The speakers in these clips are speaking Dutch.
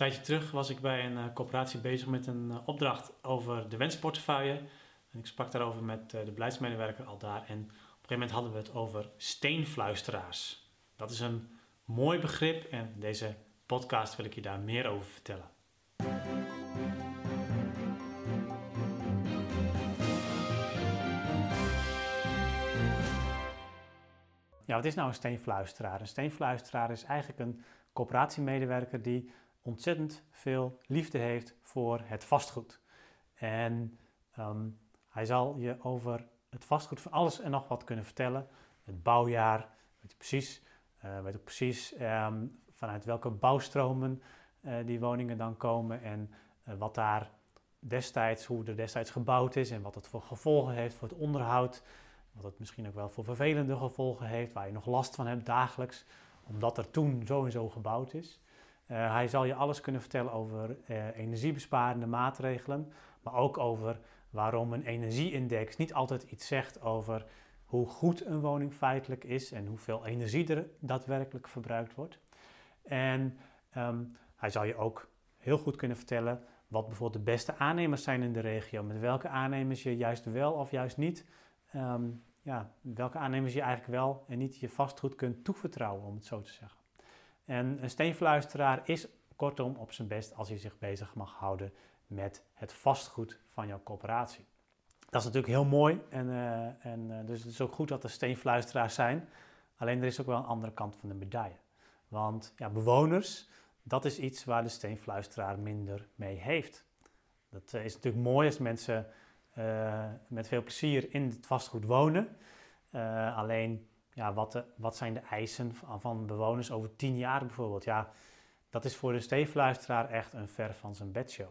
tijdje terug was ik bij een uh, coöperatie bezig met een uh, opdracht over de wensportefeuille. En ik sprak daarover met uh, de beleidsmedewerker al daar. En op een gegeven moment hadden we het over steenfluisteraars. Dat is een mooi begrip en in deze podcast wil ik je daar meer over vertellen. Ja, wat is nou een steenfluisteraar? Een steenfluisteraar is eigenlijk een coöperatiemedewerker die ontzettend veel liefde heeft voor het vastgoed. En um, hij zal je over het vastgoed van alles en nog wat kunnen vertellen. Het bouwjaar, weet je precies, uh, weet ook precies um, vanuit welke bouwstromen uh, die woningen dan komen en uh, wat daar destijds, hoe er destijds gebouwd is en wat het voor gevolgen heeft voor het onderhoud. Wat het misschien ook wel voor vervelende gevolgen heeft, waar je nog last van hebt dagelijks, omdat er toen zo en zo gebouwd is. Uh, hij zal je alles kunnen vertellen over uh, energiebesparende maatregelen, maar ook over waarom een energieindex niet altijd iets zegt over hoe goed een woning feitelijk is en hoeveel energie er daadwerkelijk verbruikt wordt. En um, hij zal je ook heel goed kunnen vertellen wat bijvoorbeeld de beste aannemers zijn in de regio, met welke aannemers je juist wel of juist niet, um, ja, welke aannemers je eigenlijk wel en niet je vastgoed kunt toevertrouwen, om het zo te zeggen. En een steenfluisteraar is kortom op zijn best als hij zich bezig mag houden met het vastgoed van jouw coöperatie. Dat is natuurlijk heel mooi en, uh, en uh, dus het is ook goed dat er steenfluisteraars zijn. Alleen er is ook wel een andere kant van de medaille. Want ja, bewoners, dat is iets waar de steenfluisteraar minder mee heeft. Dat uh, is natuurlijk mooi als mensen met veel plezier in het vastgoed wonen. alleen ja, wat, de, wat zijn de eisen van, bewoners over tien jaar bijvoorbeeld? Ja, dat is voor de steefluisteraar echt een ver van zijn bedshow.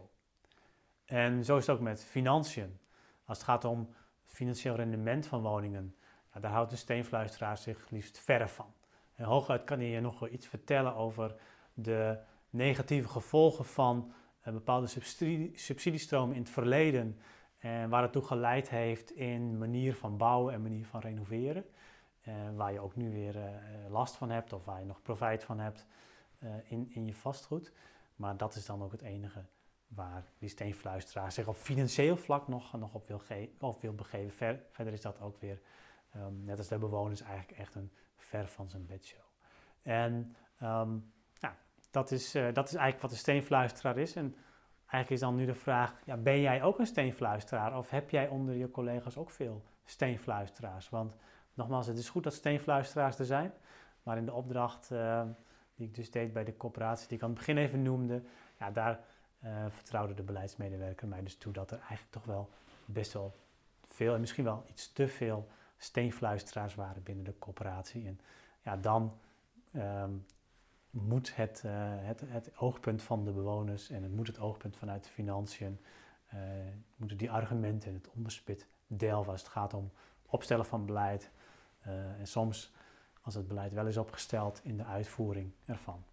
En zo is het ook met financiën. Als het gaat om financieel rendement van woningen, daar houdt de steenfluisteraar zich liefst verre van. En hooguit kan hij je nog wel iets vertellen over de negatieve gevolgen van een bepaalde subsidie, subsidiestromen in het verleden en waar het toe geleid heeft in manier van bouwen en manier van renoveren. Uh, waar je ook nu weer uh, last van hebt of waar je nog profijt van hebt uh, in, in je vastgoed. Maar dat is dan ook het enige waar die steenfluisteraar zich op financieel vlak nog, nog op wil, of wil begeven. Ver, verder is dat ook weer, um, net als de bewoners, eigenlijk echt een ver van zijn bedshow. En ja, dat, is, dat is eigenlijk wat de steenfluisteraar is. En eigenlijk is dan nu de vraag, ja, ben jij ook een steenfluisteraar? Of heb jij onder je collega's ook veel steenfluisteraars? Want Nogmaals, het is goed dat steenfluisteraars er zijn. Maar in de opdracht uh, die ik dus deed bij de coöperatie, die ik aan het begin even noemde, ja, daar uh, vertrouwde de beleidsmedewerker mij dus toe dat er eigenlijk toch wel best wel veel en misschien wel iets te veel steenfluisteraars waren binnen de coöperatie. En ja, dan um, moet het, uh, het, het, oogpunt van de bewoners en het moet het oogpunt vanuit de financiën, moeten die argumenten het onderspit delven als het gaat om opstellen van beleid, uh, en soms, als het beleid wel is opgesteld, in de uitvoering ervan.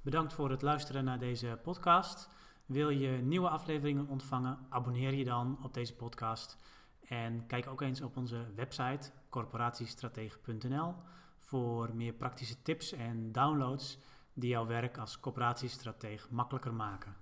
Bedankt voor het luisteren naar deze podcast. Wil je nieuwe afleveringen ontvangen? Abonneer je dan op deze podcast. En kijk ook eens op onze website corporatiestratege.nl voor meer praktische tips en downloads die jouw werk als corporatiestratege makkelijker maken.